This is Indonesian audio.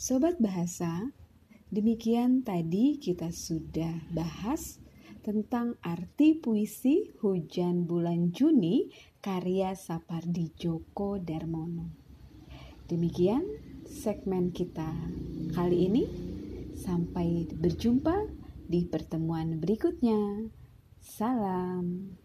Sobat Bahasa, demikian tadi kita sudah bahas tentang arti puisi Hujan Bulan Juni karya Sapardi Djoko Darmono. Demikian segmen kita kali ini. Sampai berjumpa di pertemuan berikutnya. Salam.